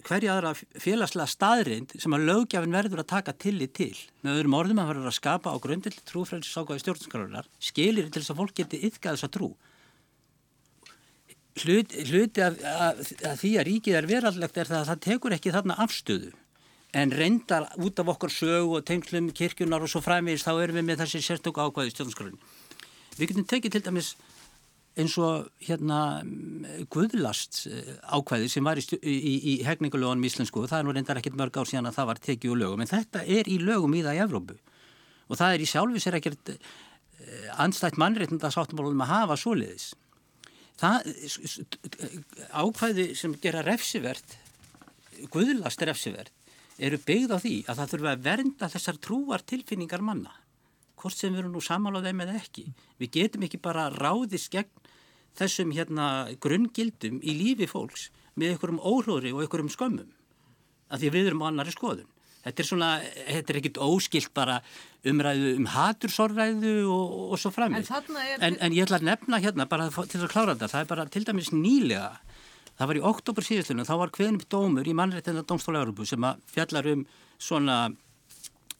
hverja aðra félagslega staðrind sem að lögjafin verður að taka tillit til. Með öðrum orðum að verður að skapa á grundill trúfrælsákaði stjórnskarunar skilir til þess að fólk geti yfka þessa trú. Hlut, hluti af, af, af því að ríkið er verallegt er það að það tekur ekki þarna afstöðu en reyndar út af okkur sög og tengslum kirkjunar og svo fræmiðis þá erum við með þessi sérstöku ákvæði stjórnarskröðin. Við getum tekið til dæmis eins og hérna guðlast eh, ákvæði sem var í, í, í hegningulegunum íslensku og það er nú reyndar ekkert mörg ár síðan að það var tekið úr lögum en þetta er í lögum í það í Evrópu og það er í sjálfi sér ekkert eh, anstætt mannreitnda sáttumálum að hafa soliðis. Það ákvæði sem gera refsivert guðlast refsivert eru byggð á því að það þurfa að vernda þessar trúar tilfinningar manna hvort sem við erum nú samála þeim eða ekki. Við getum ekki bara ráðist gegn þessum hérna grunngildum í lífi fólks með einhverjum óhlóðri og einhverjum skömmum af því við erum á annari skoðun. Þetta er svona, þetta er ekkit óskilt bara umræðu um hatursorræðu og, og svo framið en, en, en ég ætla að nefna hérna bara til að klára þetta, það er bara til dæmis nýlega það var í oktober síðastunum, þá var hveðin upp dómur í mannrættina Dómstóla Európu sem að fjallar um svona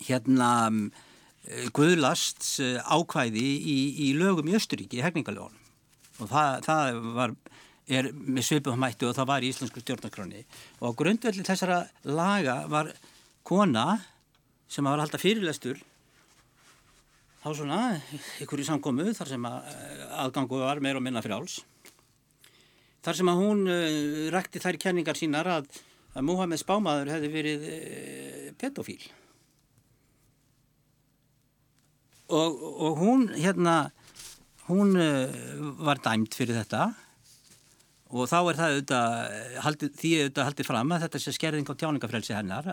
hérna eh, guðlast eh, ákvæði í, í lögum í Östuríki, í hegningaljónum og það, það var er með svipum mættu og það var í Íslensku stjórnarkroni og á grundvelli þessara laga var kona sem var alltaf fyrirlestur þá svona ykkur í samkomu þar sem að eh, aðgangu var meir og minna fráls þar sem að hún uh, rækti þær kenningar sínar að, að Muhammed Spámaður hefði verið uh, pedofíl. Og, og hún hérna hún uh, var dæmt fyrir þetta. Og þá er það auðvitað, haldið, því auðvitað haldið fram að þetta sé skerðing á tjáningafrelsi hennar,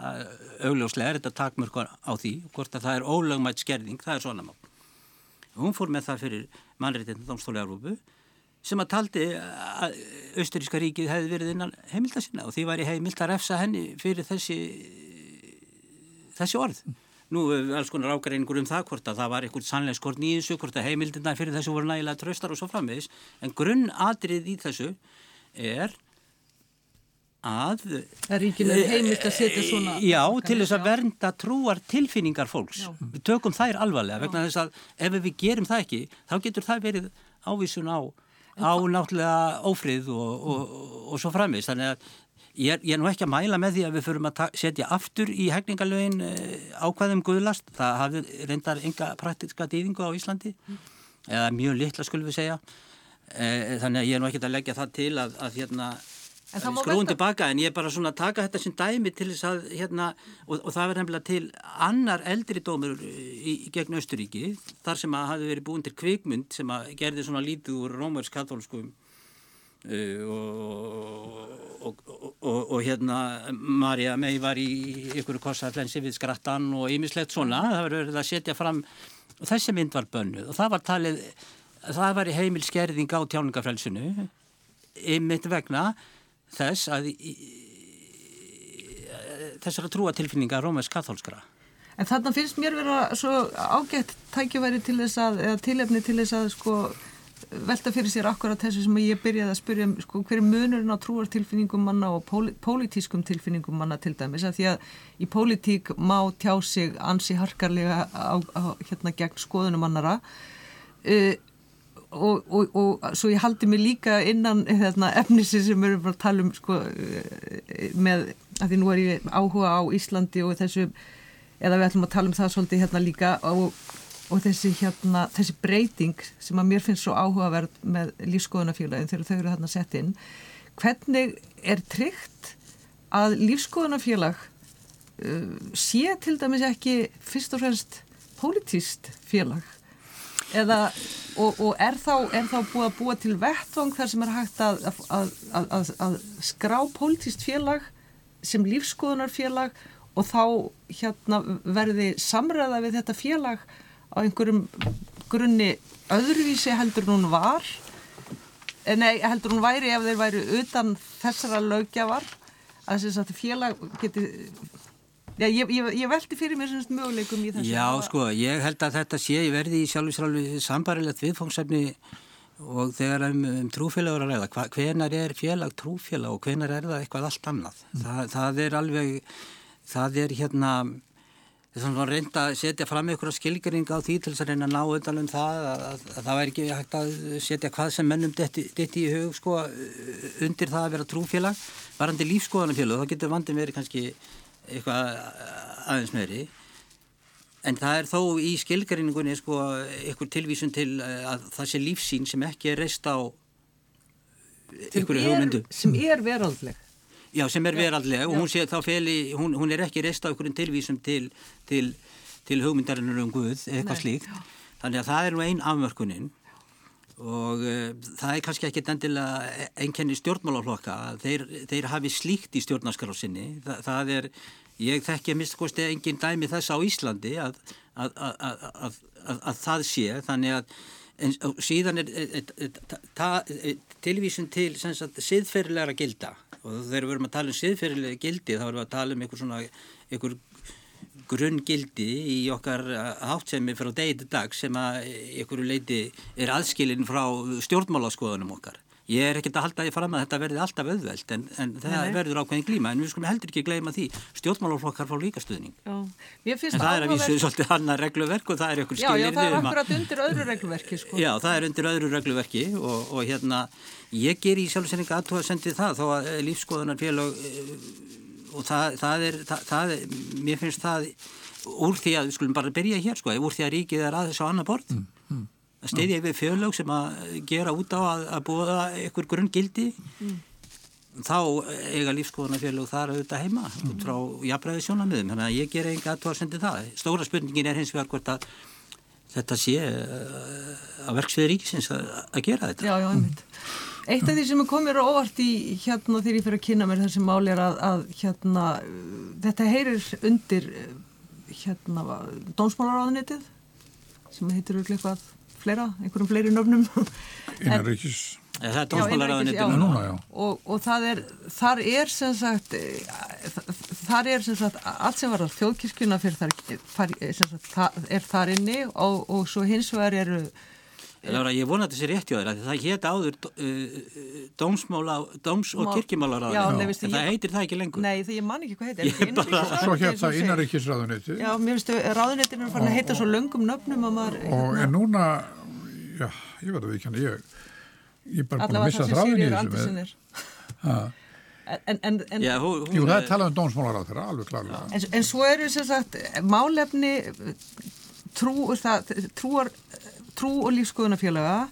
augljóslega er þetta takmörk á því, hvort að það er ólögmætt skerðing, það er svona mál. Hún fór með það fyrir mannréttinu Dómstóli Európu sem að taldi að Austuríska ríkið hefði verið innan heimilda sinna og því var ég heimilt að refsa henni fyrir þessi, þessi orð. Nú er alls konar ágreiningur um það hvort að það var einhvern sannleikskorn í þessu, hvort að heimildina fyrir þessu voru nægilega tröstar og svo framvegis, en grunnatrið í þessu er að... Það er ríkinu heimilt að setja svona... Já, til þess að vernda trúar tilfinningar fólks. Já. Við tökum þær alvarlega vegna þess að ef við gerum það ekki, þá getur það verið ávísun á, á náttúrulega ófrið og, og, og, svo framvegis. Þannig að Ég er, ég er nú ekki að mæla með því að við förum að setja aftur í hegningalögin eh, ákvæðum guðlast. Það hafi reyndar enga praktiska dýðingu á Íslandi eða mjög litla skulum við segja. Eh, þannig að ég er nú ekki að leggja það til að, að hérna, skrúin tilbaka en ég er bara svona að taka þetta sem dæmi til þess að hérna og, og það verður nefnilega til annar eldri dómur í, í gegn Östuríki þar sem að hafi verið búin til kvikmynd sem að gerði svona lítið úr rómverðskatholskum Uh, og, og, og, og hérna Marja mei var í ykkur korsaflensi við skrattan og ýmislegt svona. Það verið að setja fram og þessi mynd var bönnuð og það var talið það var í heimil skerðing á tjáningafrelsinu ymmit vegna þess að þessara trúatilfinninga rómæs katholskra En þannig finnst mér vera svo ágætt tækjaværi til þess að, eða tilefni til þess að sko velta fyrir sér akkurat þessu sem ég byrjaði að spyrja um sko, hver er munurinn á trúartilfinningum manna og pólitískum tilfinningum manna til dæmis? Að því að í pólitík má tjá sig ansi harkarlega á, á, hérna gegn skoðunum mannara uh, og, og, og svo ég haldi mig líka innan hérna, efnisi sem við erum bara að tala um sko, með að því nú er ég áhuga á Íslandi og þessu eða við ætlum að tala um það svolítið hérna líka og og þessi, hérna, þessi breyting sem að mér finnst svo áhugaverð með lífskoðunafélagin þegar þau eru þarna sett inn. Hvernig er tryggt að lífskoðunafélag uh, sé til dæmis ekki fyrst og fremst pólitíst félag eða og, og er, þá, er þá búið að búa til vettvang þar sem er hægt að, að, að, að skrá pólitíst félag sem lífskoðunarfélag og þá hérna verði samræða við þetta félag á einhverjum grunni öðruvísi heldur hún var. Eh, nei, heldur hún væri ef þeir væri utan þessara lögjafar að þess að félag geti Já, ég, ég, ég veldi fyrir mér semst möguleikum í þessu. Já, sko, ég held að þetta sé ég verði í sjálfsrálfi sambarilegt viðfóngsefni og þegar um, um trúfélagur að ræða, hvenar er félag trúfélag og hvenar er það eitthvað allt annað. Mm. Það, það er alveg, það er hérna þess að reynda að setja fram einhverja skilgjöring á því til þess að reyna að ná undan um það að, að, að það væri ekki hægt að setja hvað sem mennum ditti í hug sko, undir það að vera trúfélag varandi lífskoðanarfélag, þá getur vandin verið kannski eitthvað aðeins meðri en það er þó í skilgjöringunni sko, einhver tilvísun til eh, að það sé lífsín sem ekki er reist á einhverju hugmyndu. sem er veraldleg. Já, sem er veraldleg og hún, sé, feli, hún, hún er ekki reist á einhverjum tilvísum til, til, til hugmyndarinnar um Guð, eitthvað Nei, slíkt. Þannig að það er nú einn afmörkunin og uh, það er kannski ekki endilega einkenni stjórnmálaflokka. Þeir, þeir hafi slíkt í stjórnarskarásinni. Þa, það er, ég þekki að mista kosti engin dæmi þess á Íslandi að, að, að, að það sé. Þannig að en, síðan er, tilvísun til siðferðilegra gilda og þegar við erum að tala um siðferðilega gildi þá erum við að tala um einhver svona einhver grunngildi í okkar hátsemi frá degi til dag sem að einhverju leiti er aðskilin frá stjórnmálaskoðunum okkar Ég er ekkert að halda því fram að þetta verði alltaf auðveld en, en það Nei. verður ákveðin glíma en við skulum heldur ekki gleyma því stjórnmálaflokkar fá líka stuðning en það er að vísu svolítið annar regluverk og það er ykkur skilir Já, já, það er akkurat undir öðru regluverki sko. Já, það er undir öðru regluverki og, og hérna, ég ger í sjálfsendinga aðtóða sendið það þó að eh, og það, það er, það, það er, mér finnst það úr því að, við skulum bara byrja hér sko, úr því að ríkið er aðeins á annar borð. Mm, mm að steyðja yfir fjölög sem að gera út á að, að búa einhver grunn gildi mm. þá eiga lífskoðunarfjölög þar auðvitað heima mm. út frá jafnbræði sjónamiðum þannig að ég ger enga aðtóðarsendi það. Stóra spurningin er hins vegar hvort að þetta sé uh, að verksviði ríkisins að, að gera þetta. Já, já, einmitt Eitt af því sem er komið á óvart í hérna þegar ég fyrir að kynna mér þessi máli er að, að hérna þetta heyrir undir hérna dómsmálaráðunitið sem heitir eitthvað fleira, einhverjum fleiri nöfnum. Innaríkis Það er dómsmálaráðunitið og, og það er, þar er sem sagt þar er sem sagt allt sem var á þjóðkirkjuna fyrir þar, far, sagt, það er þar inni og, og svo hins vegar eru Lára, ég vona þessi rétti á þér að það hétt áður uh, dómsmála, dóms- og kirkjumálaráðunni en það heitir það ekki lengur. Nei, það ég man ekki hvað heitir Svo hétt það innaríkisráðuniti Já, mér finnstu, ráðunitinu er farin að heita svo löngum nöfnum og maður og en hérna- núna já, ég veit að við ekki hann ég ég er bara búin að missa þráðin í þessu En, en, en, Já, hún, hún, Jú, það er talað um dómsmálar á þeirra, alveg klarlega. En, en svo eru sem sagt málefni trú, það, trúar, trú og lífskoðunafélaga,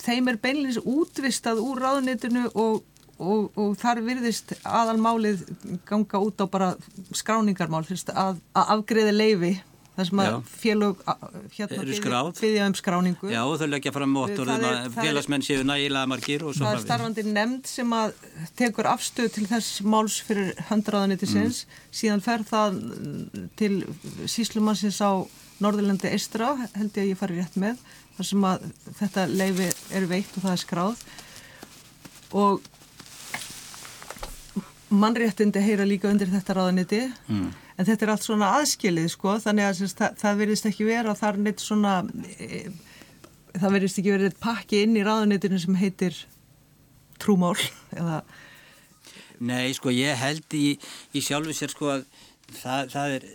þeim er beinleins útvistað úr ráðnitinu og, og, og þar virðist aðalmálið ganga út á bara skráningarmál, að, að afgreða leifi þar sem að félög hérna byggja um skráningu. Já þau leggja fram að félagsmenn séu nægilega margir og svo Það er starfandi nefnd sem að tekur afstöð til þess máls fyrir höndræðanitisins mm. síðan fer það til síslumansins á Norðurlandi Eistra held ég að ég fari rétt með þar sem að þetta leifi er veikt og það er skráð. Og mannréttindi heyra líka undir þetta ráðaniti mm en þetta er allt svona aðskilið sko þannig að það, það verðist ekki vera þar neitt svona e, það verðist ekki verið pakki inn í ráðunitinu sem heitir trúmál eða Nei sko ég held í, í sjálfu sér sko að það, það er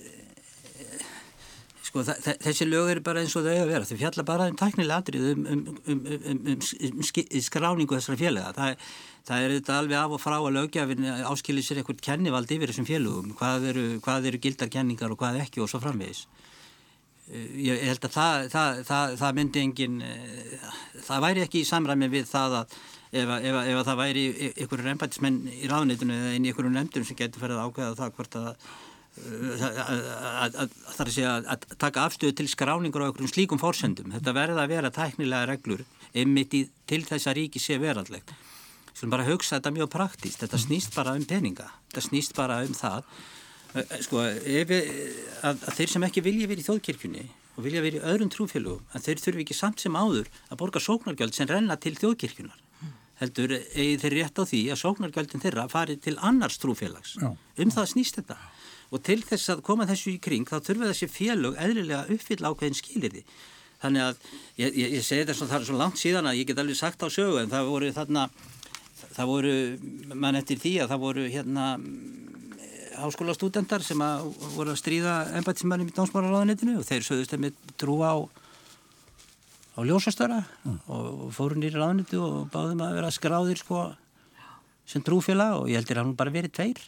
sko þessi lög eru bara eins og þau að vera. Þau fjalla bara um taknilega atrið um, um, um, um skráningu þessara félaga. Það er Það er þetta alveg af og frá að lögjafin áskilir sér eitthvað kennivald yfir þessum félögum, hvað eru, hvað eru gildarkenningar og hvað ekki og svo framvegis. Eh, ég held að það, það, það, það myndi engin, eh, það væri ekki í samræmi við það að ef, ef, ef að það væri einhverjur ennbætismenn í ráðnitinu eða einhverjum nefndur sem getur ferið að ákveða það hvort að að segja að taka afstöðu til skráningur á einhverjum slíkum fórsendum. Þetta verða að vera tæknilega reglur einmitt í, til þess að ríki sé verallegt Svo bara hugsa þetta mjög praktíst, þetta snýst bara um peninga, þetta snýst bara um það, sko, ef, að, að þeir sem ekki vilja verið í þjóðkirkjunni og vilja verið í öðrum trúfélugum, að þeir þurfi ekki samt sem áður að borga sóknargjöld sem renna til þjóðkirkjunar. Heldur, eigi þeir rétt á því að sóknargjöldin þeirra fari til annars trúfélags. Já. Um það snýst þetta. Og til þess að koma þessu í kring, þá þurfa þessi félög eðlilega uppfylla ákveðin skilir því. Þannig að ég, ég, ég segi þetta svo, það er svo langt síðan að ég get alveg sagt á sögu en það voru þarna það voru, mann eftir því að það voru hérna háskóla stúdendar sem að voru að stríða ennbætismannum í dómsmálaráðanetinu og þeir sögðust að með trú á á ljósastöra mm. og fóru nýri ráðanetu og báðum að vera skráðir sko sem trúfélag og ég heldur að hann bara verið tveir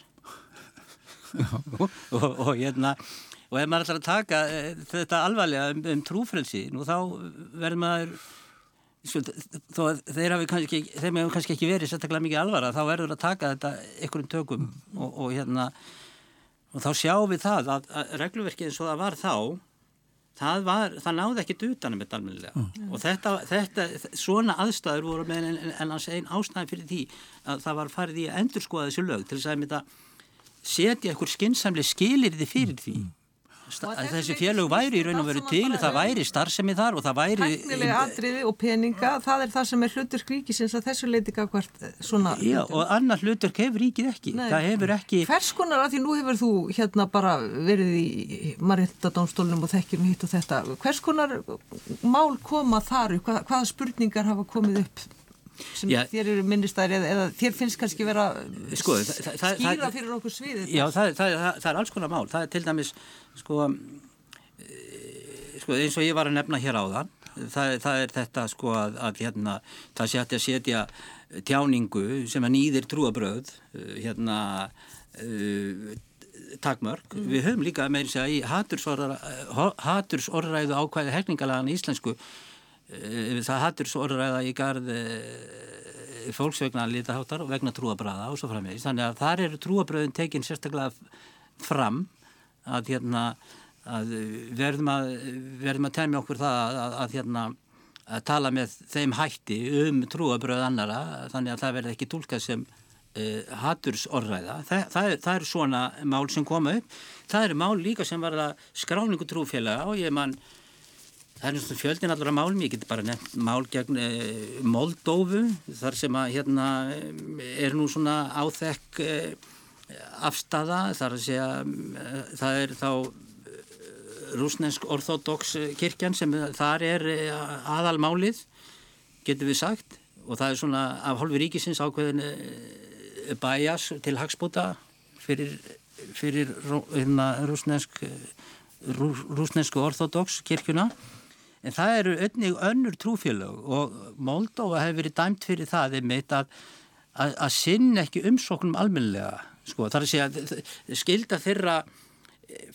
og, og, hérna og ef maður ætlar að taka e, þetta alvarlega um, um trúfrelsi nú þá verður maður sko, þó að þeir hafi kannski, þeim hefur kannski ekki verið sérstaklega mikið alvara, þá verður að taka þetta einhverjum tökum mm. og, og hérna og þá sjáum við það að, að regluverkið eins og það var þá það, var, það náði ekkit utanum þetta almennilega mm. og þetta, þetta, svona aðstæður voru með en, en einn ástæði fyrir því að það var farið í að endurskoða þessu lög til þess að setja einhver skynnsamli skilir þið fyrir því. Mm. Þessi félög væri í raun og veru til, það væri starfsemi þar og það væri... Teknilega atriði og peninga, það er það sem er hlutur ríkisins að þessu leiti gafkvært eh, svona... Já, og annar hlutur hefur ríkið ekki, Nei. það hefur ekki... Hvers konar að því nú hefur þú hérna bara verið í Marittadónstólunum og þekkjum hitt og þetta, hvers konar mál koma þar, hvað, hvaða spurningar hafa komið upp? Sem já, þér eru minnistæðir eða, eða þér finnst kannski vera sko, það, það, skýra fyrir okkur sviðið Já, það, það er alls konar mál það er til dæmis sko, e, sko eins og ég var að nefna hér áðan það er þetta sko að, að hérna, það sé að setja tjáningu sem að nýðir trúabröð e, hérna uh, takmörg. Mm. Við höfum líka með þess að í hatursorðræðu ákvæði hefningalagan í íslensku Eh, það hattur svo orðræða í garð eh, fólksvegna litaháttar og vegna trúabræða og svo framvegis þannig að þar eru trúabröðin tekinn sérstaklega fram að hérna að verðum að verðum að temja okkur það að, að, að hérna að tala með þeim hætti um trúabröð annara þannig að það verði ekki tólkað sem uh, hatursorræða. Þa, það, það er svona mál sem koma upp. Það eru mál líka sem var að skráningu trúfélaga og ég mann Það er náttúrulega fjöldin allra málum, ég get bara nefnt mál gegn e, Moldófu þar sem að hérna er nú svona áþekk e, afstafa, þar að segja e, það er þá rúsnesk orthodox kirkjan sem þar er aðalmálið, getur við sagt. Og það er svona af holfi ríkisins ákveðin bæjas til hagspúta fyrir, fyrir hérna, rúsnesk rúsnesku orthodox kirkjuna En það eru önnig önnur trúfélög og Moldófa hefur verið dæmt fyrir það einmitt að, að, að sinna ekki umsóknum almennilega. Sko, það er að segja að skilda þeirra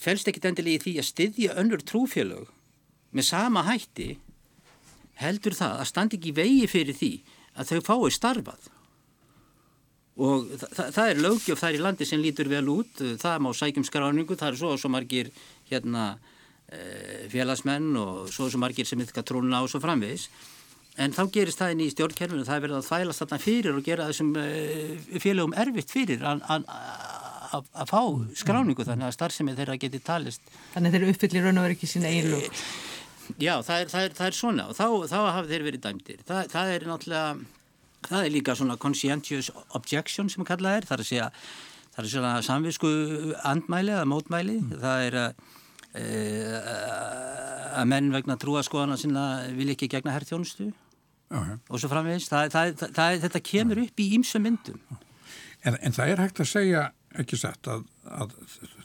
fælst ekkit endilega í því að styðja önnur trúfélög með sama hætti heldur það að standi ekki vegi fyrir því að þau fái starfað. Og það, það er lögjöf þar í landi sem lítur vel út, það má sækjum skráningu, það er svo og svo margir hérna Eh, félagsmenn og svo sem margir sem yfka trúna á svo framvegis. En þá gerist það inn í stjórnkerfinu það er verið að þvælast þarna fyrir og gera þessum eh, félagum erfitt fyrir að fá skráningu þannig að starfsemið þeirra geti talist. Þannig þeir uppfyllir raun og verið ekki sín lúk eh, Já, það er, það er, það er svona. Og þá, þá hafa þeir verið dæmdir. Það, það er náttúrulega það er líka svona conscientious objection sem kallað er, það er að segja það er svona samvisku andmæli eða mótmæli, mm. það er að Eh, að menn vegna trúaskoðana sinna vil ekki gegna herrþjónustu og svo framvegist það, það, það, þetta kemur upp í ímsu myndum. En, en það er hægt að segja ekki sett að, að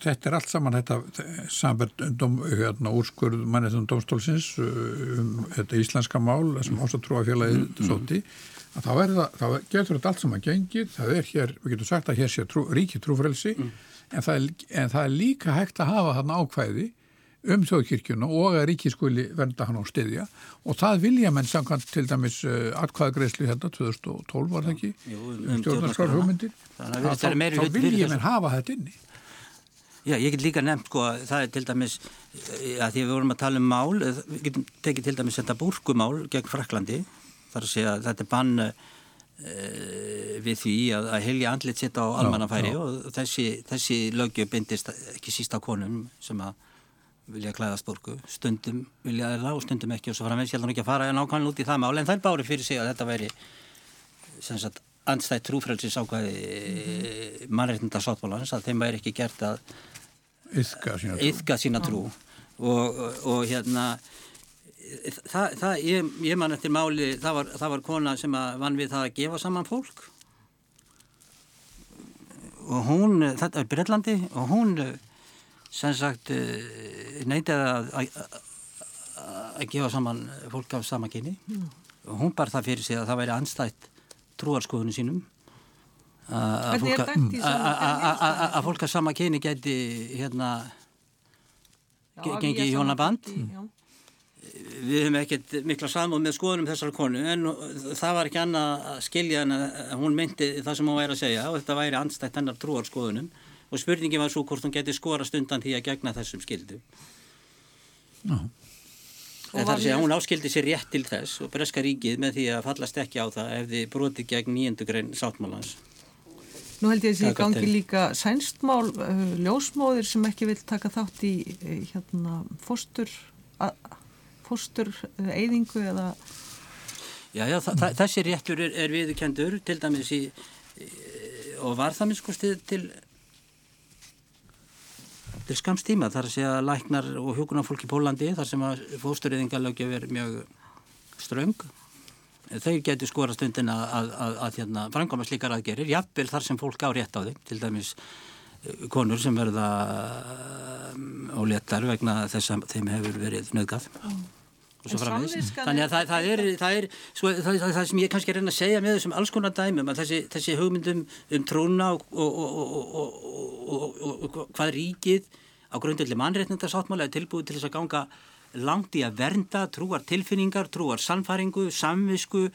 þetta er allt saman þetta samverð hérna, úrskurð mannið domstólsins um þetta íslenska mál sem ásatrúafélagið mm, mm. sóti að þá, það, þá getur þetta allt saman gengið. Það er hér, við getum sagt að hér sé trú, ríki trúfrelsi. Mm. en, en það er líka hægt að hafa þarna ákvæði um þjóðkirkjuna og að ríkiskuli vernda hann á stiðja og það vilja menn samkvæmt til dæmis uh, atkvæðagreyslu hérna 2012 var það ekki? Um stjórnarsvar hugmyndir þá, vilja menn hafa þetta inni. Já, ég get líka nefnt sko, það er til dæmis eh, að því við vorum að tala um mál eh, við getum tekið til dæmis þetta búrkumál gegn Fraklandi þar að segja að þetta er bann uh, við því að, að helja andlit sitt á almannafæri og þessi, þessi lögju bindist ekki sísta konum sem að vilja klæðast borgu, stundum vilja þeirra og stundum ekki og svo framvegs, ég held ekki að fara nákvæmlega út í það mál, en þær bári fyrir sig að þetta væri sem sagt andstætt trúfrælsis ákvæði mm -hmm. mannreitnda sáttbólans að þeim væri ekki gert að yfka sína trú. Og, og, og hérna það, það ég, ég man eftir máli, það var, það var kona sem vann við það að gefa saman fólk. Og hún, þetta er Breitlandi og hún sem sagt eh, neytið að að gefa saman fólk af sama kyni. Mm. og hún bar það fyrir sig að það væri anstætt trúarskoðunum sínum að fólk af sama kyni geti hérna gengið í hjónaband. við hefum ekkert mikla samúð með skoðunum þessar konu en það var ekki annað að skilja en að hún myndi það sem hún væri að segja og þetta væri anstætt hennar trúarskoðunum og spurningi var svo hvort hún geti skorast undan því að gegna þessum skildu no. en þar sé að hún áskildi sér rétt til þess og Breska ríkið með því að fallast ekki á það ef þið broti gegn nýjendugrein sáttmálans. Nú held ég að þessi gangi líka sænstmál uh, ljósmóðir sem ekki vil taka þátt í uh, hérna fóstur fóstur uh, eyðingu eða Já, já, þessi réttur er, er viðkendur til dæmis í og var það minn sko stið til til skamstíma þar að segja læknar og hjókunarfólk í Pólandi þar sem að fóstureyðingalögjöf er mjög ströng þau getur skora stundin að, að, að, að hérna, framkvæma slikar aðgerir jafnvel þar sem fólk á rétt á þeim til dæmis eh, konur sem verða óléttar vegna þess að þeim hefur verið nöðgat þannig að það, það er, það, er svo, það, það sem ég kannski er reyna að segja með þessum alls konar dæmum að þessi, þessi hugmyndum um trúna og, og, og, og hvað ríkið á grundvelli mannréttindarsáttmála er tilbúið til þess að ganga langt í að vernda trúar tilfinningar, trúar samfæringu, samvisku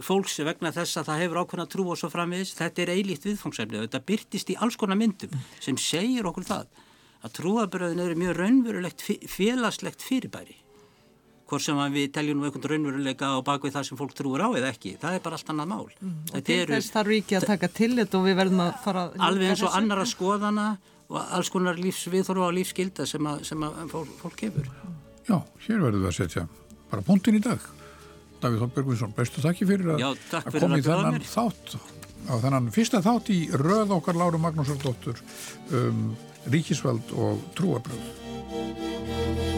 fólks vegna þess að það hefur ákveðna trú og svo framins, þetta er eilíkt viðfangsefni. Þetta byrtist í alls konar myndum sem segir okkur það að trúabröðin eru mjög raunverulegt félagslegt fyrirbæri hvort sem við teljum nú einhvern raunveruleika á bakvið það sem fólk trúur á eða ekki, það er bara allt annað mál. Mm, og til eru, þess þarf ekki að taka til þetta og við verðum að fara að... Alveg eins og annara skoðana og alls konar lífsviðhorfa og lífsskilda sem að, sem að fólk, fólk hefur. Já, hér verðum við að setja bara punktin í dag. Davíð Þorbergvinsson, bestu þakki fyrir að, Já, að koma í þennan þátt á þennan fyrsta þátt í röð okkar Láru Magnúsardóttur um ríkisveld og trúabröð